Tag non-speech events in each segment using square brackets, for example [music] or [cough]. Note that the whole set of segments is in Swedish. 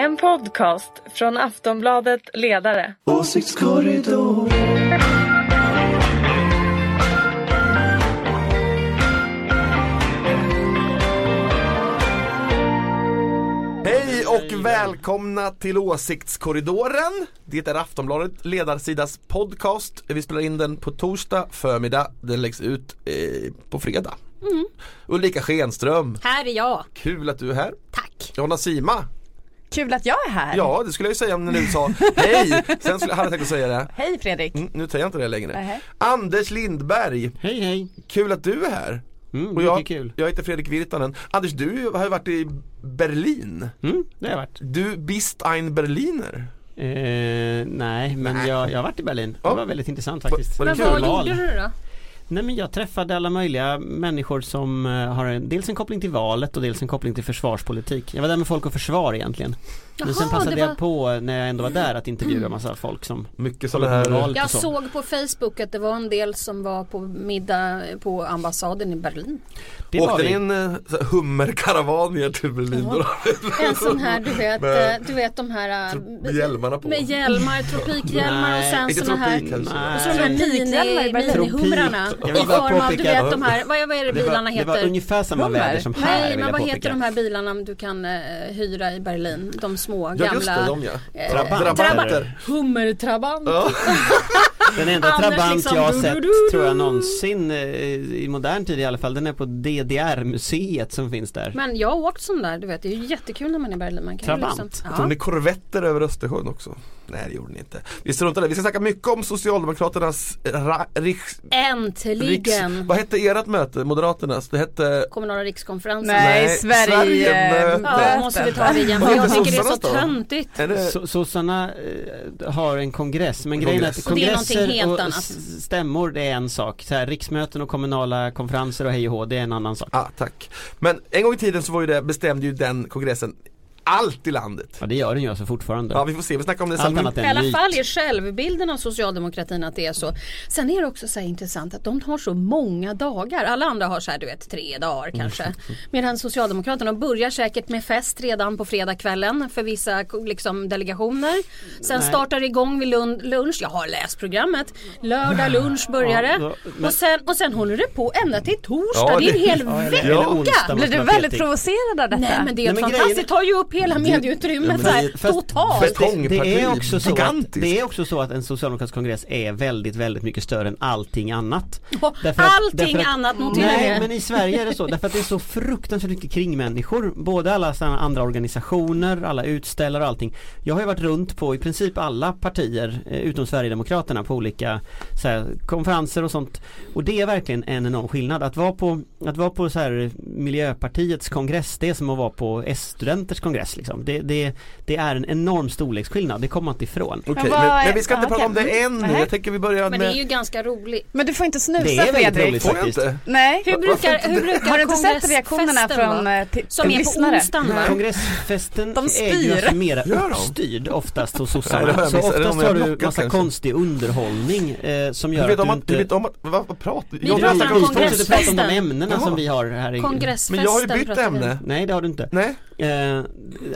En podcast från Aftonbladet Ledare. Åsiktskorridor. Hej och välkomna till Åsiktskorridoren. Det är Aftonbladet ledarsidas podcast. Vi spelar in den på torsdag förmiddag. Den läggs ut eh, på fredag. Ulrika Schenström, Här är jag. kul att du är här. Tack. Jonna Sima, Kul att jag är här. ja det skulle jag ju säga om du sa hej. Sen skulle, hade jag tänkt att säga det. Hej Fredrik. Mm, nu säger jag inte det längre. Nähä. Anders Lindberg, Hej hej! kul att du är här. Mm, Och jag, kul. jag heter Fredrik Virtanen. Anders du har ju varit i Berlin. Mm, det har jag varit. Du bist ein Berliner. Eh, nej, men Nej. Jag, jag har varit i Berlin. Det var väldigt intressant faktiskt. Var det Men vad gjorde du då? Nej men jag träffade alla möjliga människor som eh, har en, dels en koppling till valet och dels en koppling till försvarspolitik. Jag var där med Folk och Försvar egentligen. Men sen Jaha, passade var- jag på när jag ändå var där att intervjua massa folk som Mycket sådana här valet Jag såg på Facebook att det var en del som var på middag på ambassaden i Berlin. Det var Åkte vi. ni en eh, hummerkaravan ner till Berlin då? [laughs] En sån här du vet, Med- eh, du vet de här Med hjälmarna på? Med hjälmar, tropikhjälmar och sen såna här och så de här mini, minihumrarna. Jag vill bara form av du påpeka vet de här, vad, vad är det det var, bilarna det var heter? ungefär samma Hummer. väder som här Nej men vad påpeka. heter de här bilarna du kan eh, hyra i Berlin? De små Ja gamla just det, de ja. eh, Trabant. Drabanter. Hummertrabant. Ja. [laughs] Den enda Anders Trabant liksom, jag har sett tror jag någonsin eh, i modern tid i alla fall Den är på DDR-museet som finns där Men jag har åkt sån där, du vet det är ju jättekul när man är i Berlin. Man kan ju Trabant. Liksom, Tog ja. ni korvetter över Östersjön också? Nej det gjorde ni inte. Vi struntar. Vi ska snacka mycket om Socialdemokraternas ra, riks, riks, Äntligen! Vad hette ert möte? Moderaternas? Det hette Kommunala rikskonferensen. Nej, Nej, Sverige. Sverige-möte. Ja, måste vi ta det igen för jag tycker det är så töntigt. Sossarna eh, har en kongress men grejen är att Kongress. Och det är någonting kongresser helt och stämmor det är en sak. Så här, riksmöten och kommunala konferenser och hej och hå, det är en annan sak. ah, tack. Men en gång i tiden så var ju det, bestämde ju den kongressen allt i landet. Ja det gör den ju alltså fortfarande. Ja vi får se, vi snackar om det sen. I alla fall är självbilden av socialdemokratin att det är så. Sen är det också så här intressant att de har så många dagar. Alla andra har så här du vet tre dagar kanske. Medan Socialdemokraterna de börjar säkert med fest redan på fredagskvällen för vissa liksom, delegationer. Sen Nej. startar det igång vid lun- lunch. Jag har läst programmet. Lördag lunch börjar det. Ja, men- och, sen, och sen håller det på ända till torsdag. Ja, det är en det- hel Ja, vecka. Blir du väldigt provocerad av detta? Nej men det är Nej, men fantastiskt. grejen- tar ju upp hela medieutrymmet så här, Fast- totalt. Fast det, det, är också så att, det är också så att en socialdemokratisk kongress är väldigt, väldigt mycket större än allting annat. [laughs] Därför att- allting därför att- annat, notera Nej det. men i Sverige är det så. Därför att det är så fruktansvärt mycket kringmänniskor. Både alla sådana andra organisationer, alla utställare och allting. Jag har ju varit runt på i princip alla partier eh, utom Sverigedemokraterna på olika så här, konferenser och sånt. Och det är verkligen en enorm skillnad. Att vara på, att vara på så här, Miljöpartiets kongress Det är som att vara på S-studenters kongress liksom. det, det, det är en enorm storleksskillnad, det kommer man inte ifrån Okej, Men vad men, men vi ska inte ja, prata om okej. det än nu. Jag tänker vi börjar Men det är med ju ganska roligt. Men du får inte snusa Det är väldigt Fredrik. roligt faktiskt inte? Nej. Hur brukar, hur brukar Har du inte sett reaktionerna från eh, till, Som är på onsdagen va? Kongressfesten De är ju alltså de? uppstyrd oftast hos sossarna Så oftast har du massa kanske? konstig underhållning eh, som Du gör vet att om du inte du vet om att, vad, pratar snackar om om Vi inte prata om de ämnena som vi har här i Kongressfesten Men jag har ju bytt om. ämne. Nej det har du inte Nej, eh,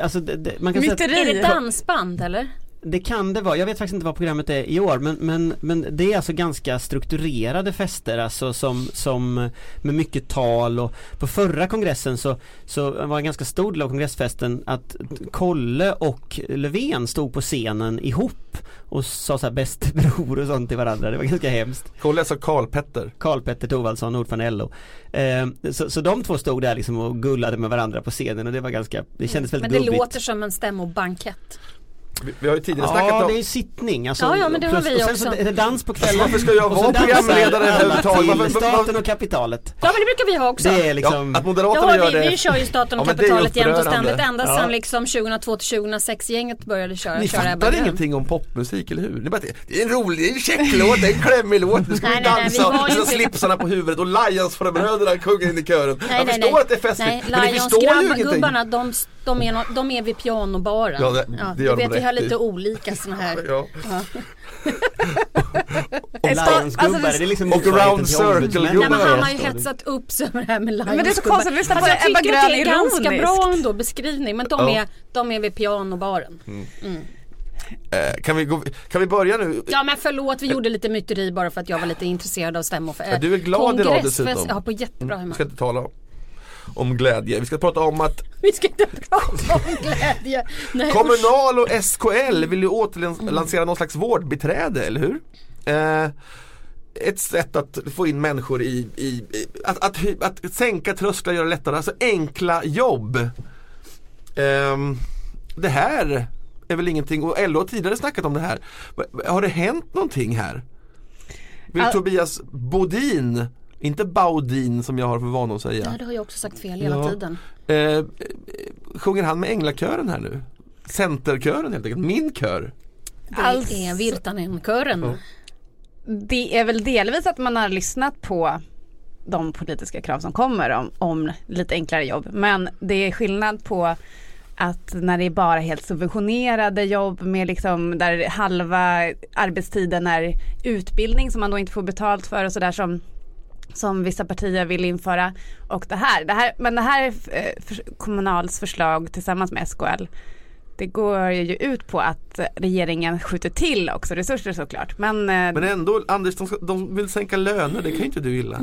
Alltså det, det, man kan säga att Myteri. Är det dansband eller? Det kan det vara, jag vet faktiskt inte vad programmet är i år men, men, men det är alltså ganska strukturerade fester alltså som, som med mycket tal och på förra kongressen så, så var en ganska stor del av kongressfesten att Kolle och Löfven stod på scenen ihop och sa så här bäste bror och sånt till varandra, det var ganska hemskt. Kolla jag sa Karl-Petter. Karl-Petter Thorwaldsson, ordförande LO eh, så, så de två stod där liksom och gullade med varandra på scenen och det var ganska, det kändes väldigt Men det gubbigt. låter som en stämmobankett. Vi, vi har ju tidigare Ja snackat om det är sittning alltså, Ja, ja, men det har vi och sen också. så är det dans på kvällen Varför ska jag och så vara programledare överhuvudtaget? staten och kapitalet Ja men det brukar vi ha också. Det är liksom ja, att Ja, Moderaterna gör vi, det. vi kör ju staten och Ja, kapitalet jämt och ständigt ända Ja. sedan liksom 2002 till 2006 gänget började köra. Ni köra fattar ingenting om popmusik, eller hur? Ni bara, det är en rolig, det är en käck [laughs] låt, det är en klämmig låt, nu ska vi Nej, nej, nej, dansa, vi och ju slipsarna på huvudet och Lions-bröderna sjunger in i kören. jag förstår att det är festligt, Nej, men ni förstår ju ingenting. Lions-gubbarna de, är nå- de är vid pianobaren. Ja, det- det du gör vet vi har lite olika såna här. [laughs] Ja. Och Lionsgubbar, alltså det- är liksom Och round till circle ombudsmän. Nej, men han har ju Ja, hetsat upp sig över det här med Men det är så Lionsgubbar. konstigt att lyssna på Alltså, jag Ebba tycker att det är Grön ganska bra ändå beskrivning men de, Ja. är, de är vid pianobaren. Eh, kan, vi gå, kan vi börja nu? Ja men förlåt vi gjorde lite myteri bara för att jag var lite intresserad av stämmor. Ja, du är glad idag dessutom. Ja på jättebra Vi humör. ska inte tala om, om glädje, vi ska prata om att Vi ska inte prata om glädje. Nej. Kommunal och SKL vill ju återlansera någon slags vårdbiträde, eller hur? Eh, ett sätt att få in människor i, i, i att, att, hy- att, sänka trösklar, göra det lättare, alltså enkla jobb. Ehm, det här är väl ingenting, och LO har tidigare snackat om det här. Har det hänt någonting här? Vill All- Tobias Bodin, inte Baudin som jag har för vana att säga. Ja det har jag också sagt fel hela Ja. tiden. Eh, sjunger han med änglakören här nu? Centerkören helt enkelt, min kör. Det Alltså- är Virtanen-kören. Det är väl delvis att man har lyssnat på de politiska krav som kommer om, om lite enklare jobb. Men det är skillnad på att när det är bara helt subventionerade jobb med liksom där halva arbetstiden är utbildning som man då inte får betalt för och sådär som som vissa partier vill införa och det här. Det här men det här är eh, för, Kommunals förslag tillsammans med SKL. Det går ju ut på att regeringen skjuter till också resurser såklart. Men, eh, Men ändå, Anders, de, ska, de vill sänka löner, det kan ju inte du gilla.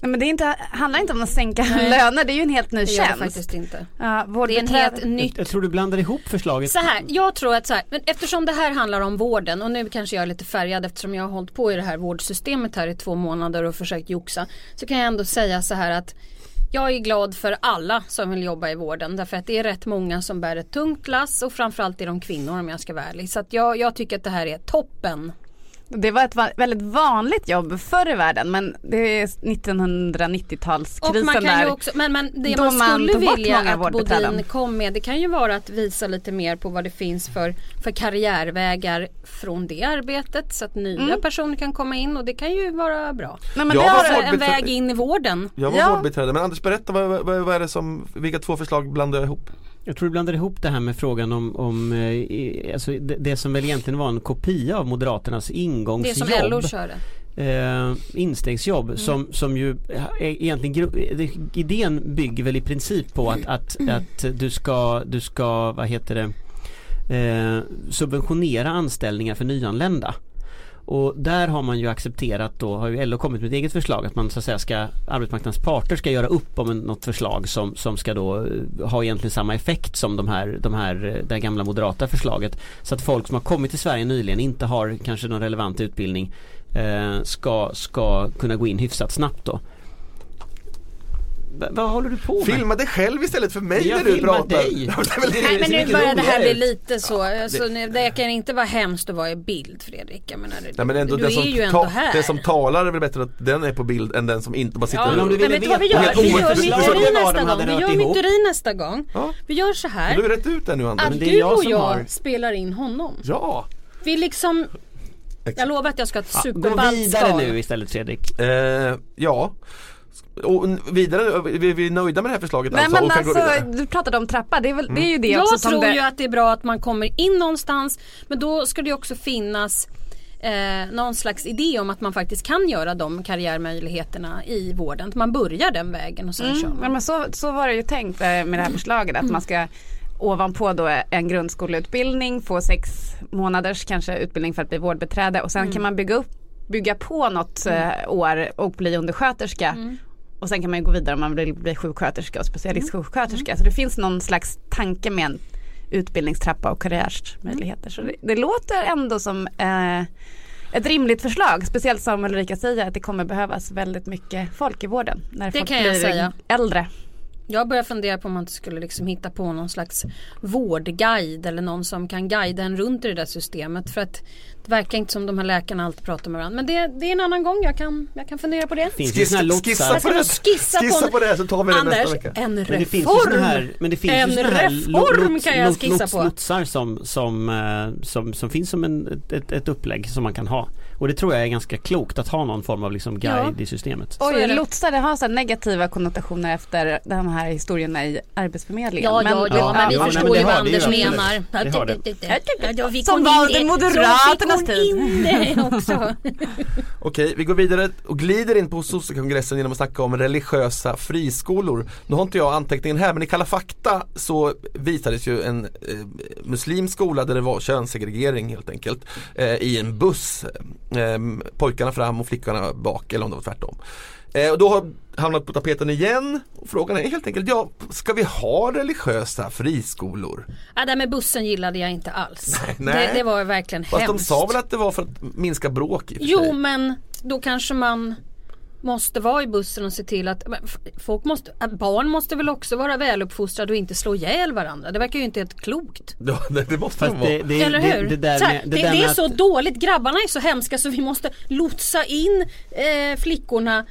Nej, men det är inte, handlar inte om att sänka Nej. löner, det är ju en helt ny Det gör det tjänst. faktiskt inte. Ja, Det är en helt Jag, nytt jag tror du blandar ihop förslaget. Så här, jag tror att så här, men eftersom det här handlar om vården och nu kanske jag är lite färgad eftersom jag har hållit på i det här vårdsystemet här i två månader och försökt joxa. Så kan jag ändå säga så här att jag är glad för alla som vill jobba i vården därför att det är rätt många som bär ett tungt lass och framförallt är de kvinnor om jag ska vara ärlig. Så att jag, jag tycker att det här är toppen. Det var ett va- väldigt vanligt jobb förr i världen men det är 1990-talskrisen Och man kan där. ju också, men, men det då man man skulle bort vilja att. Bodin kom med det kan ju vara att visa lite mer på vad det finns för, för karriärvägar från det arbetet så att nya Mm. personer kan komma in och det kan ju vara bra. Nej, men Jag det var har, Alltså vårdbiträde- en väg in i vården. Jag var Ja. vårdbiträde, men Anders berätta vad, vad, vad är det som, vilka två förslag blandar jag ihop? Jag tror du blandar ihop det här med frågan om, om eh, alltså det, det som väl egentligen var en kopia av Moderaternas Det ingångsjobb. som LO körde. eh, instegsjobb som, som ju är egentligen det- idén bygger väl i princip på att, att, att du ska, du ska, vad heter det, eh, subventionera anställningar för nyanlända. Och där har man ju accepterat då, har ju LO kommit med ett eget förslag att man så att säga ska, arbetsmarknadens parter ska göra upp om en, något förslag som, som ska då eh, ha egentligen samma effekt som de här, de här, eh, det här gamla moderata förslaget. Så att folk som har kommit till Sverige nyligen inte har kanske någon relevant utbildning eh, ska, ska kunna gå in hyfsat snabbt då. Va- vad håller du på med? Filma dig själv istället för mig Jag när du pratar. dig. Det är det. Nej men nu börjar det här bli lite så. Alltså, nu- det kan inte vara hemskt att vara i bild Fredrik. Jag menar, Nej, men ändå, du den är som ju ändå ta, här. den som talar är väl bättre att den är på bild än den som inte bara sitter Ja, Men om du men vet vad vi gör? helt Vi gör myteri nästa gång. Vi gör myteri nästa gång. Vi gör så här. Du har rätt ut det nu Anders. Att men det är du jag och jag spelar in honom. Ja. Vi liksom. Jag lovar att jag ska ha ett Ja, gå vidare nu istället Fredrik. Eh, ja. Och vidare, vi, vi är nöjda med det här förslaget Nej alltså, men och kan gå vidare. alltså du pratade om trappa, det är, väl, det är ju det Jag också som tror det... ju att det är bra att man kommer in någonstans men då ska det ju också finnas eh, någon slags idé om att man faktiskt kan göra de karriärmöjligheterna i vården. Att man börjar den vägen och sen kör Mm, man. ja, men så, så var det ju tänkt eh, med det här förslaget att man ska ovanpå då en grundskoleutbildning få sex månaders kanske utbildning för att bli vårdbiträde och sen kan man bygga upp bygga på något eh, år och bli undersköterska och sen kan man ju gå vidare om man vill bli sjuksköterska och specialistsjuksköterska så det finns någon slags tanke med en utbildningstrappa och karriärsmöjligheter så det, det låter ändå som eh, ett rimligt förslag speciellt som Ulrika säger att det kommer behövas väldigt mycket folk i vården när Det folk kan jag blir säga. äldre. Jag börjar fundera på om man inte skulle liksom hitta på någon slags vårdguide eller någon som kan guida en runt i det där systemet. För att det verkar inte som de här läkarna alltid pratar med varandra. Men det, det är en annan gång, jag kan, jag kan fundera på det. Finns Skissa, skissa på det, skissa på skissa en- på det så tar vi det Anders, nästa vecka. en Men det reform! finns ju såna här, men det finns En ju såna här reform kan jag skissa på. lotsar som, som, eh, som, som finns som en, ett, ett upplägg som man kan ha. Och det tror jag är ganska klokt att ha någon form av liksom guide Ja. i systemet. Oj, det. lotsar det har så här negativa konnotationer efter de här historierna i Arbetsförmedlingen. Ja, ja, ja, Ja, men vi ja, förstår men det ju vad det Anders menar. Det har det. Som kom in valde i- Moderaterna så Andras hon tid. det. [laughs] Okej, vi går vidare och glider in på sossekongressen genom att snacka om religiösa friskolor. Nu har inte jag anteckningen här men i Kalla fakta så visades ju en eh, muslimsk skola där det var könssegregering helt enkelt eh, i en buss. Eh, pojkarna fram och flickorna bak eller om det var tvärtom. Eh, och då har hamnat på tapeten igen. Och frågan är helt enkelt, ja, ska vi ha religiösa friskolor? Ja, det här med bussen gillade jag inte alls. nej. Det, det var verkligen Fast de hemskt. sa väl att det var för att minska bråk i och för Jo sig. men då kanske man måste vara i bussen och se till att folk måste, att barn måste väl också vara väluppfostrade och inte slå ihjäl varandra. Det verkar ju inte helt klokt. Ja, [laughs] det, det måste Fast de vara. det, det, Eller det, hur? det, där så här, med, det, det, det, där med är att- så dåligt, grabbarna är så hemska så vi måste lotsa in eh, flickorna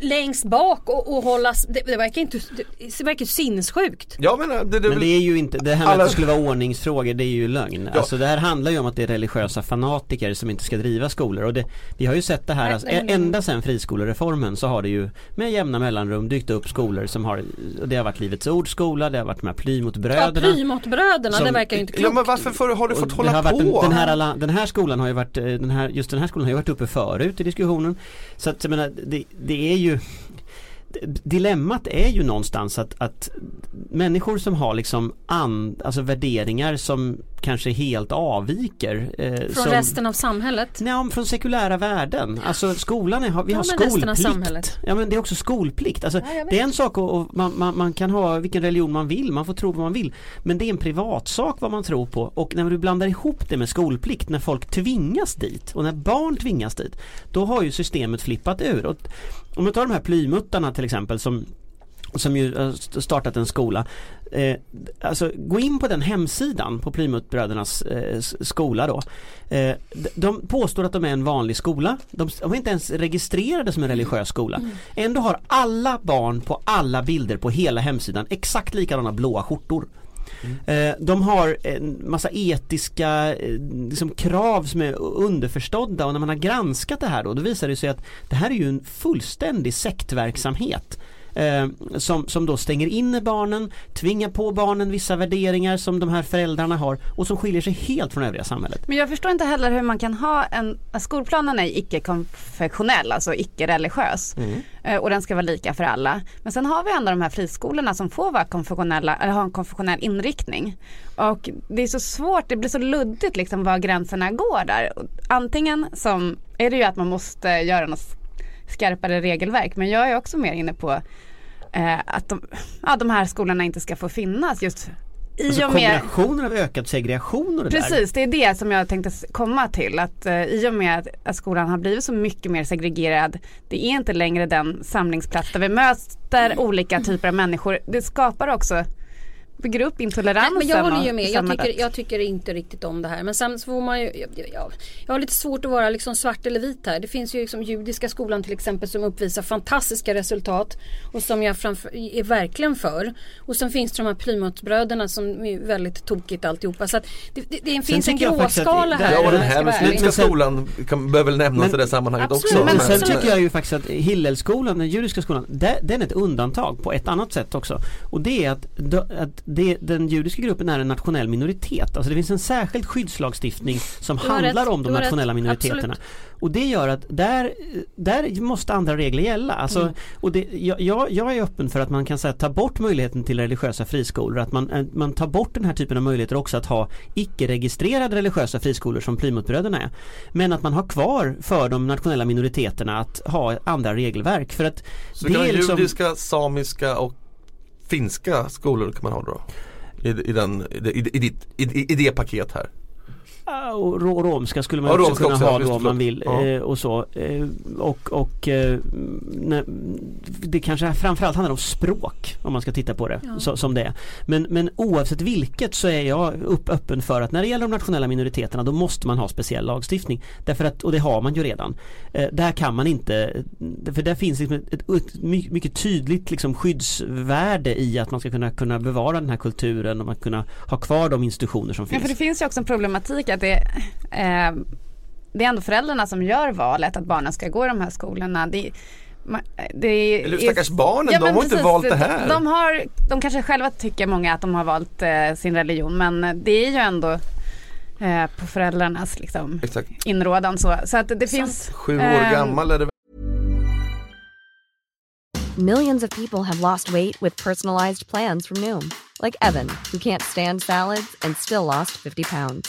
längst bak och, och hållas, det, det verkar inte, det, det verkar sinnessjukt. Ja men det, det, Men det är ju inte, det här med Alla- att det skulle vara ordningsfrågor det är ju lögn. Alltså det här handlar ju om att det är religiösa fanatiker som inte ska driva skolor och det, vi har ju sett det här, Nej, alltså, nej, nej. ända sedan friskolereformen så har det ju med jämna mellanrum dykt upp skolor som har, och det har varit Livets Ords skola, det har varit de här Ja, Plymouthbröderna. Plymouthbröderna, Som- det verkar ju inte Ja klokt. men varför får, har du fått det hålla på? Den, den, här, alla- den här skolan har ju varit, eh, den här, just den här skolan har ju varit uppe förut i diskussionen. Så att jag menar, det, det är ju Dilemmat är ju någonstans att, att människor som har liksom and, alltså värderingar som kanske helt avviker eh, Från som, resten av samhället. Nej, från sekulära värden. Alltså skolan är, vi Ja, har skolplikt. Ja men det är också skolplikt. Alltså, Ja, det är en sak att och man, man, man kan ha vilken religion man vill, man får tro vad man vill. Men det är en privatsak vad man tror på och när du blandar ihop det med skolplikt, när folk tvingas dit och när barn tvingas dit, då har ju systemet flippat ur. Och, om man tar de här plymuttarna till exempel som som ju har startat en skola. Eh, alltså gå in på den hemsidan på Plymouthbrödernas eh, skola då. Eh, de påstår att de är en vanlig skola. De, de är inte ens registrerade som en religiös skola. Ändå har alla barn på alla bilder på hela hemsidan exakt likadana blåa skjortor. Mm. Eh, de har en massa etiska eh, liksom, krav som är underförstådda och när man har granskat det här då, då visar det sig att det här är ju en fullständig sektverksamhet. Eh, som, som då stänger inne barnen, tvingar på barnen vissa värderingar som de här föräldrarna har och som skiljer sig helt från övriga samhället. Men jag förstår inte heller hur man kan ha en, skolplanen är icke-konfessionell, alltså icke-religiös. Eh, Och den ska vara lika för alla. Men sen har vi ändå de här friskolorna som får vara konfessionella, eller ha en konfessionell inriktning. Och det är så svårt, det blir så luddigt liksom var gränserna går där. Antingen som, är det ju att man måste göra något skarpare regelverk. Men jag är också mer inne på eh, att de, ja, de här skolorna inte ska få finnas just i Alltså och med kombinationen av ökad segregation och det där. Precis, det är det som jag tänkte komma till. Att eh, i och med att skolan har blivit så mycket mer segregerad. Det är inte längre den samlingsplats där vi möter olika typer av människor. Det skapar också, bygger upp Nej, intoleransen. men jag håller ju med. Jag tycker, jag tycker inte riktigt om det här. Men sen så får man ju, jag, jag, jag har lite svårt att vara liksom svart eller vit här. Det finns ju liksom judiska skolan till exempel som uppvisar fantastiska resultat och som jag framför, är verkligen för. Och sen finns det de här Plymouthbröderna som är väldigt tokigt alltihopa. Så att det, det, det finns en gråskala här. Ja den här muslimska Men sen- skolan kan, behöver väl nämnas Men- i det sammanhanget Absolut, också. Men sen absolut. tycker jag ju faktiskt att Hillelskolan, den judiska skolan, den är ett undantag på ett annat sätt också. Och det är att, att det, den judiska gruppen är en nationell minoritet. Alltså det finns en särskild skyddslagstiftning som handlar rätt, om de nationella minoriteterna. Absolut. Och det gör att där, där måste andra regler gälla. Alltså, Mm. och det, jag, jag, är öppen för att man kan säga, ta bort möjligheten till religiösa friskolor. Att man, eh, man tar bort den här typen av möjligheter också att ha icke-registrerade religiösa friskolor som Plymouthbröderna är. Men att man har kvar för de nationella minoriteterna att ha andra regelverk. För att Så kan det ha är liksom, judiska, samiska och finska skolor kan man ha då? I, i, den, i, i, i, ditt, i, i, I det paket här. Ja, och rå- romska skulle man Ja, också romska kunna också, ha ja, då om man vill Ja. eh, och så. Eh, och och eh, när, det kanske framförallt handlar om språk om man ska titta på det Ja. så, som det är. Men, men oavsett vilket så är jag upp, öppen för att när det gäller de nationella minoriteterna då måste man ha speciell lagstiftning. Därför att, och det har man ju redan. Där kan man inte, för där finns liksom ett, ett, ett my- mycket tydligt liksom skyddsvärde i att man ska kunna, kunna bevara den här kulturen och man kunna ha kvar de institutioner som Ja, finns. för det finns ju också en problematik att det, eh, det är ändå föräldrarna som gör valet att barnen ska gå i de här skolorna. Det, det Eller stackars barnen, Ja, de har inte precis. valt det här. De, har, de kanske själva tycker många att de har valt eh, sin religion men det är ju ändå eh, på föräldrarnas liksom, Exakt. inrådan. Så, så att det finns Sju år Ehm. gammal är det Millions of people have lost weight with personalized plans from Noom, like Evan, who can't stand salads and still lost 50 pounds.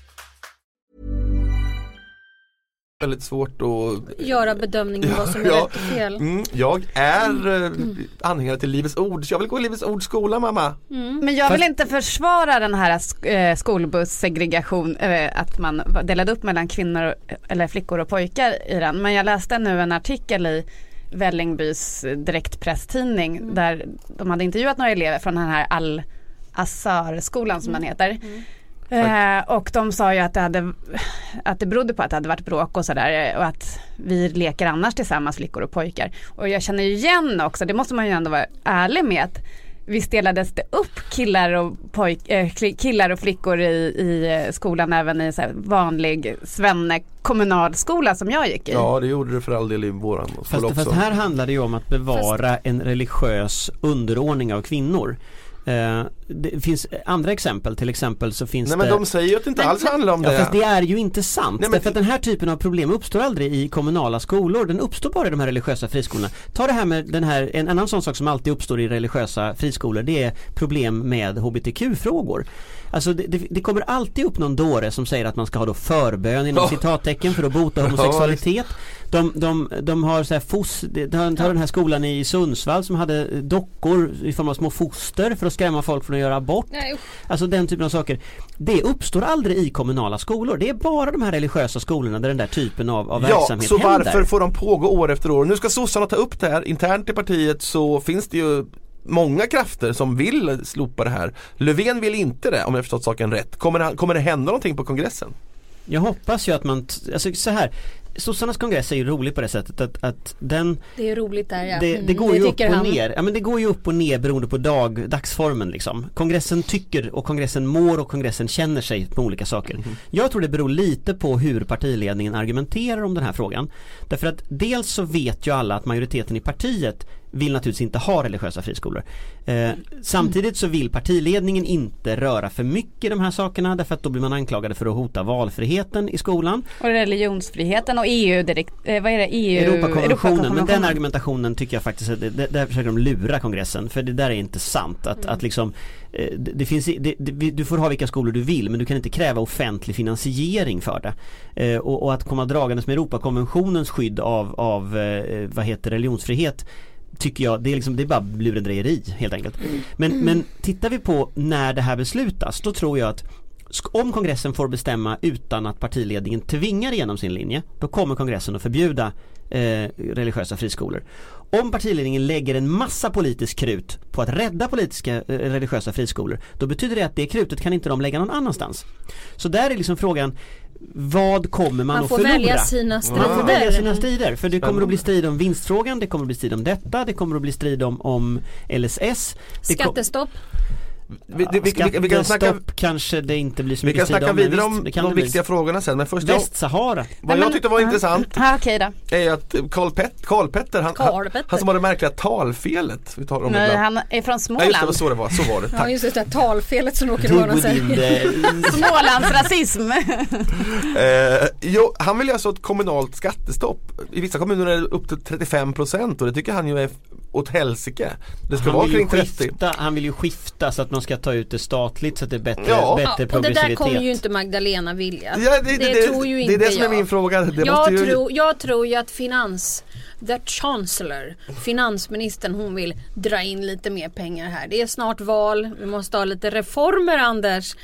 Väldigt svårt att Göra bedömningen vad som är Ja. rätt och fel. Mm, jag är eh, anhängare till Livets Ord, så jag vill gå i Livets Ords skola mamma. Men jag vill inte försvara den här eh, skolbussegregation, eh, att man delade upp mellan kvinnor eller flickor och pojkar i den. Men jag läste nu en artikel i Vällingbys direktpresstidning där de hade intervjuat några elever från den här Al-Azhar-skolan som den heter. Eh, och de sa ju att det, hade, att det berodde på att det hade varit bråk och sådär eh, och att vi leker annars tillsammans flickor och pojkar. Och jag känner ju igen också, det måste man ju ändå vara ärlig med att visst delades det upp killar och, pojk, eh, killar och flickor i, i eh, skolan även i så här vanlig svenne kommunalskola som jag gick i. Ja det gjorde det för all del i våran skola Fast, också. fast här handlar det ju om att bevara en religiös underordning av kvinnor. Eh, det finns andra exempel, till exempel så finns Nej men det de säger ju att det inte alls handlar om Ja det. fast det är ju inte sant. Nej, men- Därför att den här typen av problem uppstår aldrig i kommunala skolor. Den uppstår bara i de här religiösa friskolorna. Ta det här med den här, en annan sån sak som alltid uppstår i religiösa friskolor det är problem med HBTQ-frågor. Alltså det, det, det kommer alltid upp någon dåre som säger att man ska ha då förbön inom Ja. citattecken för att bota homosexualitet. De, de, de har så här fos, de- ta ta den här skolan i Sundsvall som hade dockor i form av små foster för att skrämma folk från att göra abort. Nej. Alltså den typen av saker. Det uppstår aldrig i kommunala skolor. Det är bara de här religiösa skolorna där den där typen av, av Ja, verksamhet så händer. varför får de pågå år efter år? Nu ska sossarna ta upp det här internt i partiet så finns det ju många krafter som vill slopa det här. Löfven vill inte det om jag förstått saken rätt. Kommer det, kommer det hända någonting på kongressen? Jag hoppas ju att man, alltså så här Sossarnas kongress är ju rolig på det sättet att, att den Det är roligt där ja. det, Mm, det går ju upp och han. ner. Ja men det går ju upp och ner beroende på dag, dagsformen liksom. Kongressen tycker och kongressen mår och kongressen känner sig på olika saker. Jag tror det beror lite på hur partiledningen argumenterar om den här frågan. Därför att dels så vet ju alla att majoriteten i partiet vill naturligtvis inte ha religiösa friskolor. Eh, samtidigt så vill partiledningen inte röra för mycket i de här sakerna därför att då blir man anklagade för att hota valfriheten i skolan. Och religionsfriheten och EU direkt, eh, vad är det, EU, Europakonventionen, men den argumentationen tycker jag faktiskt att det, det, där försöker de lura kongressen för det där är inte sant att, att liksom eh, det, det finns, det, det, du får ha vilka skolor du vill men du kan inte kräva offentlig finansiering för det. Eh, och, och att komma dragandes med Europakonventionens skydd av, av eh, vad heter religionsfrihet tycker jag, det är liksom, det är bara lurendrejeri helt enkelt. Men, men tittar vi på när det här beslutas, då tror jag att om kongressen får bestämma utan att partiledningen tvingar igenom sin linje, då kommer kongressen att förbjuda eh, religiösa friskolor. Om partiledningen lägger en massa politisk krut på att rädda politiska eh, religiösa friskolor, då betyder det att det krutet kan inte de lägga någon annanstans. Så där är liksom frågan, vad kommer man, Man att får förlora? välja sina Man får välja strider. sina strider för det kommer att bli strid om vinstfrågan, det kommer att bli strid om detta, det kommer att bli strid om, om LSS. Det kom- Skattestopp. Vi, vi, vi, vi, vi kan snacka, kanske det inte blir så vi mycket kan strid snacka vidare om kan de viktiga frågorna sen men först jag, Västsahara. vad jag tyckte var intressant Ja, är att Karl, Pet, Karl Petter, han, han, som har det märkliga talfelet. Vi talar om det Nej, ibland. han är från Ja just det, Småland. var så det var, så var det. Ja Tack. just det, det talfelet som råkar Tugg vara within sig. the... [laughs] Smålands rasism. [laughs] Eh, jo, han vill ju alltså ha ett kommunalt skattestopp. I vissa kommuner är det upp till 35% och det tycker han ju är åt helsike. Det ska Han vara vill, ju kring 30. skifta, han vill ju skifta så att man ska ta ut det statligt så att det är bättre, Ja. bättre Ja, och det där kommer ju inte Magdalena vilja. Ja, det, det, det, tror ju det inte är det som är jag. min fråga. Det jag, måste ju... tror, jag tror ju att finans, the chancellor, finansministern hon vill dra in lite mer pengar här. Det är snart val, vi måste ha lite reformer Anders.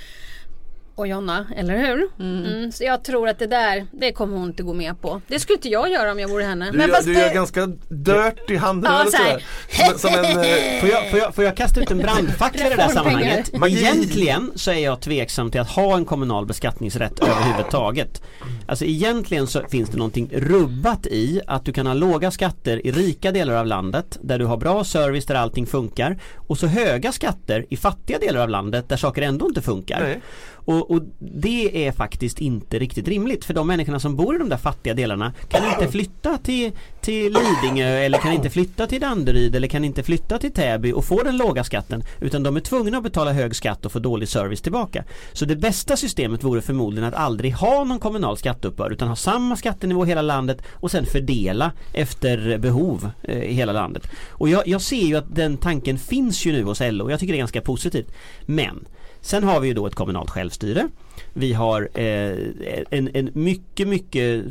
Och Jonna, eller hur? Mm. Så jag tror att det där, det kommer hon inte gå med på. Det skulle inte jag göra om jag vore henne. Du, Men gör- fast du det- gör ganska dirt i handen Ja, eller så här. sådär. Som, som en, eh, Får jag, får, jag, får jag kasta ut en brandfackla i det där sammanhanget? [laughs] Magi. Egentligen så är jag tveksam till att ha en kommunal beskattningsrätt överhuvudtaget. Alltså egentligen så finns det någonting rubbat i att du kan ha låga skatter i rika delar av landet där du har bra service där allting funkar och så höga skatter i fattiga delar av landet där saker ändå inte funkar. Nej. Och, och det är faktiskt inte riktigt rimligt för de människorna som bor i de där fattiga delarna kan inte flytta till, till Lidingö eller kan inte flytta till Danderyd eller kan inte flytta till Täby och få den låga skatten utan de är tvungna att betala hög skatt och få dålig service tillbaka. Så det bästa systemet vore förmodligen att aldrig ha någon kommunal skatteuppbörd utan ha samma skattenivå i hela landet och sen fördela efter behov eh, i hela landet. Och jag, jag ser ju att den tanken finns ju nu hos LO och jag tycker det är ganska positivt. Men Sen har vi ju då ett kommunalt självstyre. Vi har eh, en, en mycket, mycket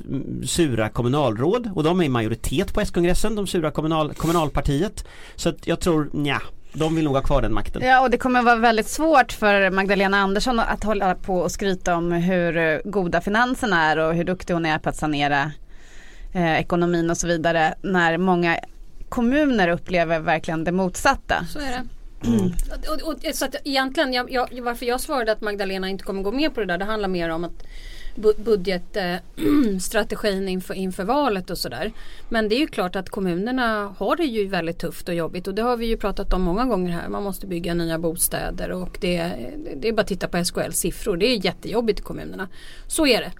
sura kommunalråd och de är i majoritet på S-kongressen, de sura kommunal, kommunalpartiet. Så att jag tror, ja, de vill nog ha kvar den makten. Ja och det kommer vara väldigt svårt för Magdalena Andersson att hålla på och skryta om hur eh, goda finanserna är och hur duktig hon är på att sanera eh, ekonomin och så vidare när många kommuner upplever verkligen det motsatta. Så är det. Och, och, så att egentligen, jag, jag, varför jag svarade att Magdalena inte kommer gå med på det där, det handlar mer om att bu- budgetstrategin inför, inför valet och sådär. Men det är ju klart att kommunerna har det ju väldigt tufft och jobbigt och det har vi ju pratat om många gånger här. Man måste bygga nya bostäder och det, det är bara att titta på SKLs siffror. Det är jättejobbigt i kommunerna. Så är det.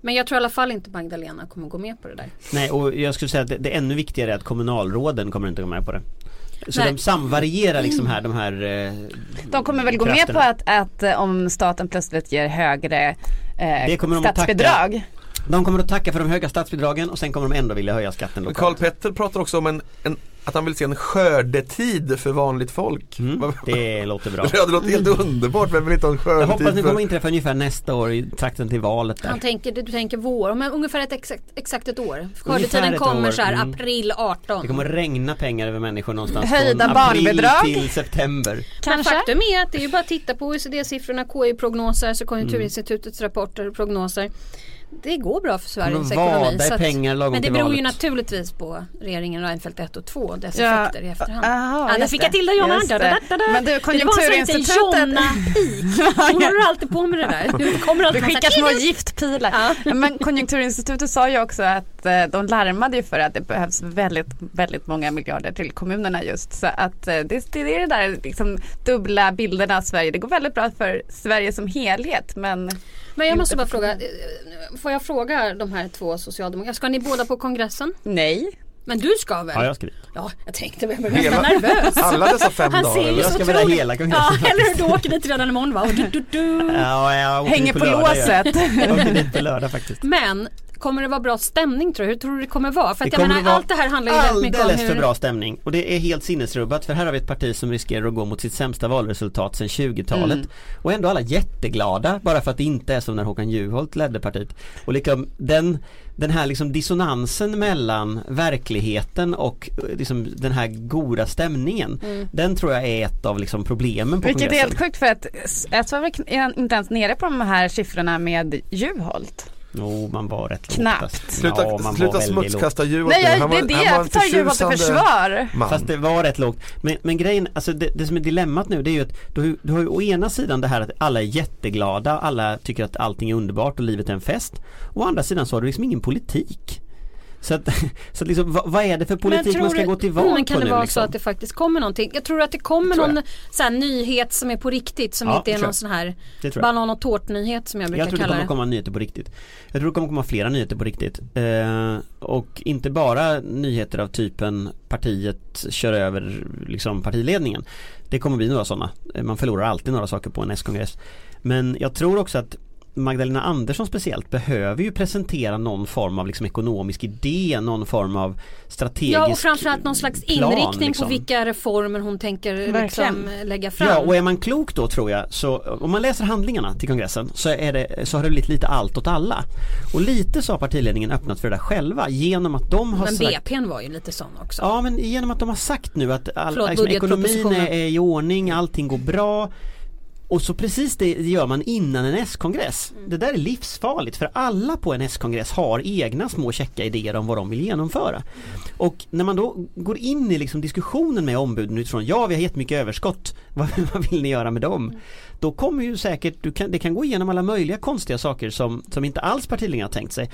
Men jag tror i alla fall inte Magdalena kommer gå med på det där. Nej och jag skulle säga att det, det är ännu viktigare är att kommunalråden kommer inte gå med på det. Så Nej. de samvarierar liksom här de här eh, De kommer väl gå med krafterna. på att, att eh, om staten plötsligt ger högre Det eh, kommer de att tacka. statsbidrag. De kommer att tacka för de höga statsbidragen och sen kommer de ändå vilja höja skatten lokalt. Karl Petter pratar också om en, en, att han vill se en skördetid för vanligt folk. Mm, det låter bra. [laughs] Ja, det låter helt underbart, vem vill inte ha en Jag skördetid hoppas det för... kommer inträffa ungefär nästa år i trakten till valet där. Han tänker, du tänker vår, men ungefär ett exakt, exakt ett år. Skördetiden ett kommer år, så här mm. april 18. Det kommer regna pengar över människor någonstans Höjda från april barnbidrag. till september. Men faktum är att det är ju bara att titta på OECD-siffrorna, KI-prognoser, alltså Konjunkturinstitutets rapporter och prognoser. Det går bra för Sveriges ekonomi. så att- pengar lagom men det beror ju naturligtvis på regeringen Reinfeldt 1 och 2 och dess Ja, effekter i efterhand. aha, ja, där just fick det. jag till det Jonna. Da. Men du, Det var en sån Konjunkturinstitutet- liten Jonna-pik. Hon håller alltid på med det där. Du kommer alltid skickar små giftpilar. Ja. Men Konjunkturinstitutet sa ju också att eh, de larmade ju för att det behövs väldigt, väldigt många miljarder till kommunerna just. Så att eh, det, det är det där liksom dubbla bilderna av Sverige. Det går väldigt bra för Sverige som helhet men Men jag måste bara fråga, eh, får jag fråga de här två socialdemokraterna, ska ni båda på kongressen? nej. Men du ska väl? Ja, jag ska dit. Ja, jag tänkte jag blev nästan nervös. Alla dessa fem Han dagar ser ju? Jag ska vara hela kongressen Ja, eller hur? Du åker dit redan imorgon va? Och du, du, du. Ja, jag åker Hänger på lördag, låset. Jag, jag åker dit på lördag faktiskt. Men kommer det vara bra stämning tror du? Hur tror du det kommer vara? För att Det jag menar allt det här handlar ju väldigt mycket om hur för bra stämning och det är helt sinnesrubbat för här har vi ett parti som riskerar att gå mot sitt sämsta valresultat sedan 20-talet Mm. och ändå alla jätteglada bara för att det inte är som när Håkan Juholt ledde partiet och liksom den den här liksom dissonansen mellan verkligheten och eh, liksom den här goda stämningen Den tror jag är ett av liksom problemen på Vilket är kongressen helt sjukt för att S var inte ens nere på de här siffrorna med Juholt. Jo, man var rätt Knappt. lågt alltså. Sluta, Ja, man sluta smutskasta Juholt Nej jag, det är det, jag tar Juholt förtjusande försvar. man. Fast det var rätt lågt. Men, men grejen, alltså det, det som är dilemmat nu det är ju att du, du har ju å ena sidan det här att alla är jätteglada, alla tycker att allting är underbart och livet är en fest. Å andra sidan så har du liksom ingen politik. Så att, [laughs] så att liksom, vad, vad är det för politik man ska du- gå till val men kan på det nu vara liksom? så att det faktiskt kommer någonting? Jag tror att det kommer någon så nyhet som är på riktigt som Ja, inte är det någon sån här Det banan och tårtnyhet som jag brukar Jag tror det kalla kommer det. komma nyheter på riktigt. Jag tror det kommer komma flera nyheter på riktigt. Eh, och inte bara nyheter av typen partiet kör över liksom partiledningen. Det kommer bli några sådana. Man förlorar alltid några saker på en S-kongress. Men jag tror också att Magdalena Andersson speciellt behöver ju presentera någon form av liksom ekonomisk idé, någon form av strategisk Ja och framförallt någon slags plan, inriktning liksom. på vilka reformer hon tänker liksom, lägga fram. Ja och är man klok då tror jag så om man läser handlingarna till kongressen så, är det, så har det blivit lite allt åt alla. Och lite så har partiledningen öppnat för det där själva genom att de har Men sagt BP'n var ju lite sån också. Ja men genom att de har sagt nu att all, Förlåt, liksom, ekonomin är, är i ordning, allting går bra Och så precis det gör man innan en S-kongress. Det där är livsfarligt för alla på en S-kongress har egna små käcka idéer om vad de vill genomföra. Och när man då går in i liksom diskussionen med ombuden utifrån ja vi har jättemycket överskott, [laughs] vad, vad vill ni göra med dem? Då kommer ju säkert, kan, det kan gå igenom alla möjliga konstiga saker som, som inte alls partiledningen har tänkt sig.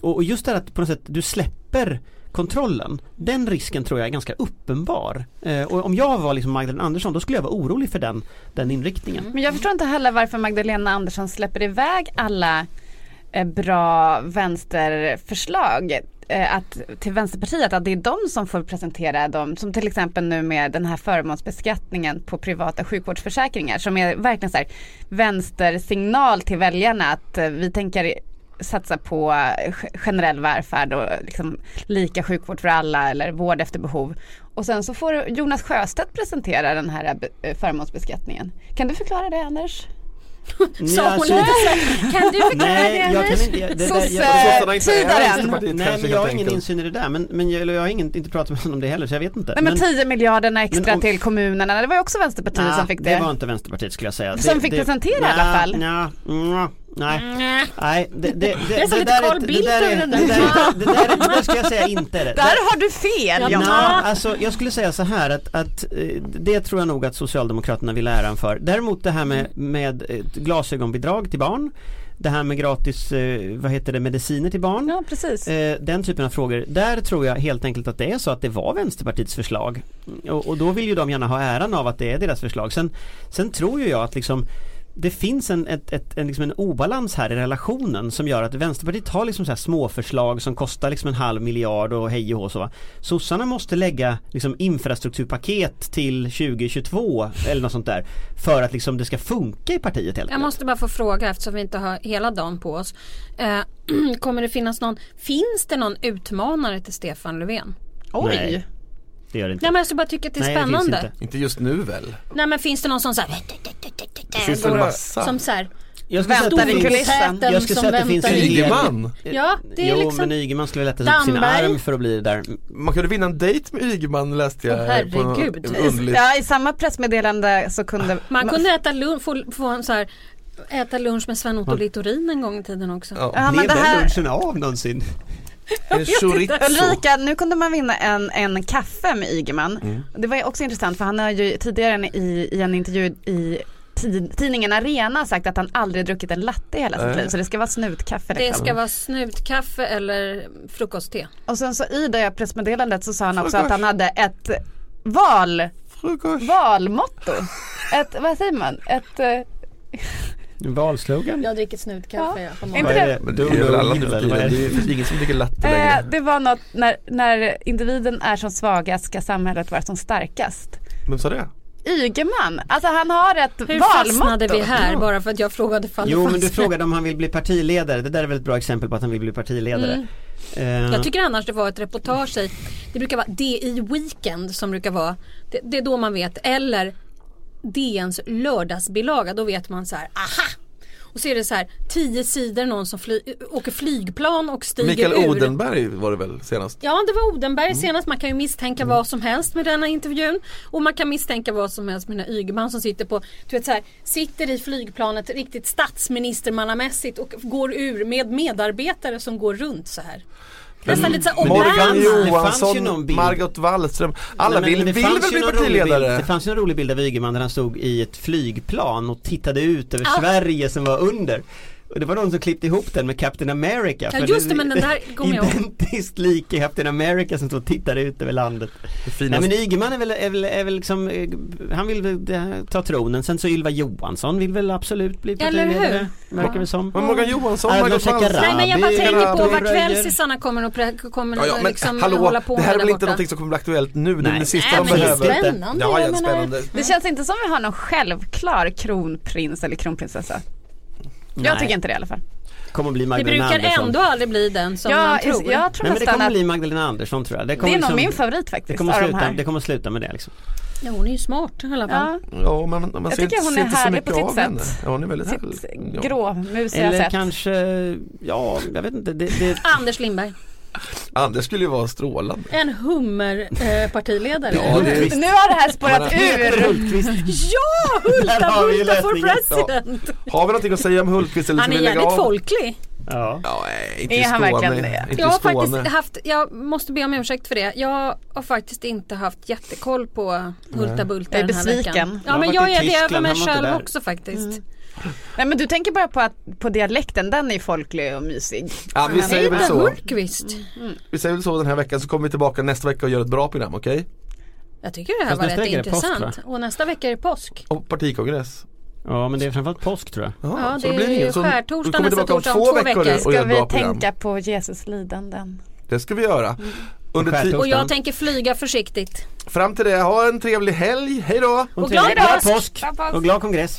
Och, och just det här att på något sätt du släpper kontrollen. Den risken tror jag är ganska uppenbar. Eh, och om jag var liksom Magdalena Andersson då skulle jag vara orolig för den, den inriktningen. Men jag förstår inte heller varför Magdalena Andersson släpper iväg alla eh, bra vänsterförslag eh, att, till Vänsterpartiet att det är de som får presentera dem som till exempel nu med den här förmånsbeskattningen på privata sjukvårdsförsäkringar som är verkligen så här vänstersignal till väljarna att eh, vi tänker satsa på eh, generell välfärd och liksom lika sjukvård för alla eller vård efter behov. Och sen så får Jonas Sjöstedt presentera den här eh, förmånsbeskattningen. Kan du förklara det Anders? [laughs] Sa hon alltså- lite så här, kan du förklara Nej, det jag kan Anders? inte, jag, det där, Sossarna jag, inte är Tidaren. Vänsterpartiet Nej men jag har ingen insyn i det där men, men jag, jag har ingen, inte pratat med honom om det heller så jag vet inte. Nej men 10 miljarderna extra men om- till kommunerna, det var ju också Vänsterpartiet Nej, som fick det. det var inte Vänsterpartiet skulle jag säga. Som det, fick det, presentera i alla fall. nja, nej, Nej. nej det, det, det, Det är lite där Carl det där är- det det där är- det där är- det där ska jag säga inte är [laughs] det. Där har du fel! Ja, Jonna. alltså jag skulle säga så här att, att eh, det tror jag nog att Socialdemokraterna vill äran för. Däremot det här med, med glasögonbidrag till barn det här med gratis, eh, vad heter det, mediciner till barn. Ja precis. Eh, den typen av frågor, där tror jag helt enkelt att det är så att det var Vänsterpartiets förslag. Och, och då vill ju de gärna ha äran av att det är deras förslag. Sen, sen tror ju jag att liksom det finns en, ett, ett, en, liksom en obalans här i relationen som gör att Vänsterpartiet har liksom så här små förslag som kostar liksom en halv miljard och hej och hå så va. Sossarna måste lägga liksom infrastrukturpaket till 2022 eller något sånt där för att liksom det ska funka i partiet helt Jag enkelt. måste bara få fråga eftersom vi inte har hela dagen på oss. Eh, [clears throat] kommer det finnas någon, finns det någon utmanare till Stefan Löfven? Oj! Nej. Det gör det inte. Nej men jag bara tycka att det är Nej, det spännande. inte. Inte just nu väl? Nej men finns det någon sån så Det finns massa? Som så här, Jag skulle säga att Väntar det i finns- kulissen. Jag skulle säga att det finns en Ygeman? Ja det är jo liksom men Ygeman skulle lätta upp sin arm för att bli det där. Man kunde vinna en dejt med Ygeman läste jag på någon herregud. underlig Ja i samma pressmeddelande så kunde Man kunde äta lunch, få, få en så här, äta lunch med Sven-Otto Littorin en gång i tiden också. Ja. Ja, men Blev det den här, lunchen av någonsin? [laughs] Ulrika, nu kunde man vinna en, en kaffe med Ygeman. Mm. Det var ju också intressant för han har ju tidigare i, i en intervju i tid, tidningen Arena sagt att han aldrig druckit en latte i hela sitt liv. Så det ska vara snutkaffe. Det liksom. ska vara snutkaffe eller frukostte. Och sen så i det pressmeddelandet så sa han också att han hade ett val, Frukost. valmotto. Ett, vad säger man? Ett, eh, Valslogan? Jag dricker snutkaffe ja. Inte det? det? Men det är väl alla nu för tiden. Det är ingen som dricker latte eh, det var något när, när individen är som svagast ska samhället vara som starkast. Vem sa det? Ygeman, alltså han har ett Hur fastnade valmotto. vi här bara för att jag frågade fall Jo men du frågade om han vill bli partiledare, det där är väl ett bra exempel på att han vill bli partiledare. Mm. Eh, Jag tycker annars det var ett reportage i, det brukar vara DI Weekend som brukar vara, det, det är då man vet, eller DNs lördagsbilaga, då vet man så här, aha! Och så är det så här tio sidor någon som fly, åker flygplan och stiger Mikael ur. Odenberg var det väl senast? Ja det var Odenberg Mm. senast, man kan ju misstänka vad som helst med denna intervjun. Och man kan misstänka vad som helst med den här Ygeman som sitter på, du vet så här, sitter i flygplanet riktigt statsministermannamässigt och går ur med medarbetare som går runt så här. Nästan lite såhär Morgan Johansson, bild. Margot Wallström. Alla Nej, men vill, det vill fanns väl bli partiledare? Det fanns ju en rolig bild av Ygeman där han stod i ett flygplan och tittade ut över Ja. Sverige som var under. Och det var någon som klippte ihop den med Captain America. Ja, just det, men den där [laughs] kommer jag. Identiskt lik i Captain America som stod och tittade ut över landet. Det Nej men Ygeman är väl, är väl, är väl liksom, eh, han vill väl eh, ta tronen. Sen så Ylva Johansson vill väl absolut bli Eller hur? partiledare. Verkar det som. Men Morgan Johansson, Arnold Margot Shekarabi. Nej men jag bara tänker på vad kvällsisarna kommer och pre- kommer Ja, ja, men liksom hallå, hålla på det här är väl inte någonting som kommer bli aktuellt nu? Det är Nej. det sista Nej, de men det är behöver. spännande. Ja, spännande. Det känns inte som vi har någon självklar kronprins eller kronprinsessa. Jag Nej. tycker inte det i alla fall. Kommer bli Det Magdalena brukar Andersson. ändå aldrig bli den som Ja, man tror. jag tror Nej men det kommer att bli Magdalena Andersson tror jag. det kommer är nog liksom- min favorit det faktiskt kommer, av de sluta, här. det kommer sluta med det liksom. Ja, hon är ju smart i alla fall. Ja, Ja, men man Jag ser, tycker inte- hon är härlig på sitt sätt. Ja, hon är väldigt sitt härlig. Ja. gråmusiga Eller sätt. kanske, ja jag vet inte. Det, det, Anders Lindberg. Anders skulle ju vara strålande. En hummerpartiledare. Ja, det är- Nu har det här spårat ur. Hultqvist. Ja, Hulta, Hulta for president. Har vi någonting att säga om Hultqvist eller Han är jävligt folklig. Ja. Ja, inte Är i han Skåne. verkligen det? Inte Jag har faktiskt haft, jag måste be om ursäkt för det. Jag har faktiskt inte haft jättekoll på Hulta Bulta är den här besviken. veckan. Jag Ja har men varit jag är det över mig själv också faktiskt. Nej men du tänker bara på att på dialekten, den är folklig och mysig. Ja, vi säger väl så. Hultqvist. Vi säger väl så den här veckan så kommer vi tillbaka nästa vecka och gör ett bra program, okej? Jag tycker det här Fast var rätt det påsk, intressant. och nästa vecka är det påsk. Och partikongress. ja men det är framförallt påsk tror jag. Jaha, Ja, det då blir är ju så skärtorsdag vi kommer nästa tillbaka om torsdag om två två veckor veckor. och Ska vi tänka på Jesus lidanden? Det ska vi göra. Under Och. Och jag tänker flyga försiktigt. fram till det, ha en trevlig helg, hej då! Och trevlig- glad! Glad påsk! Och glad kongress!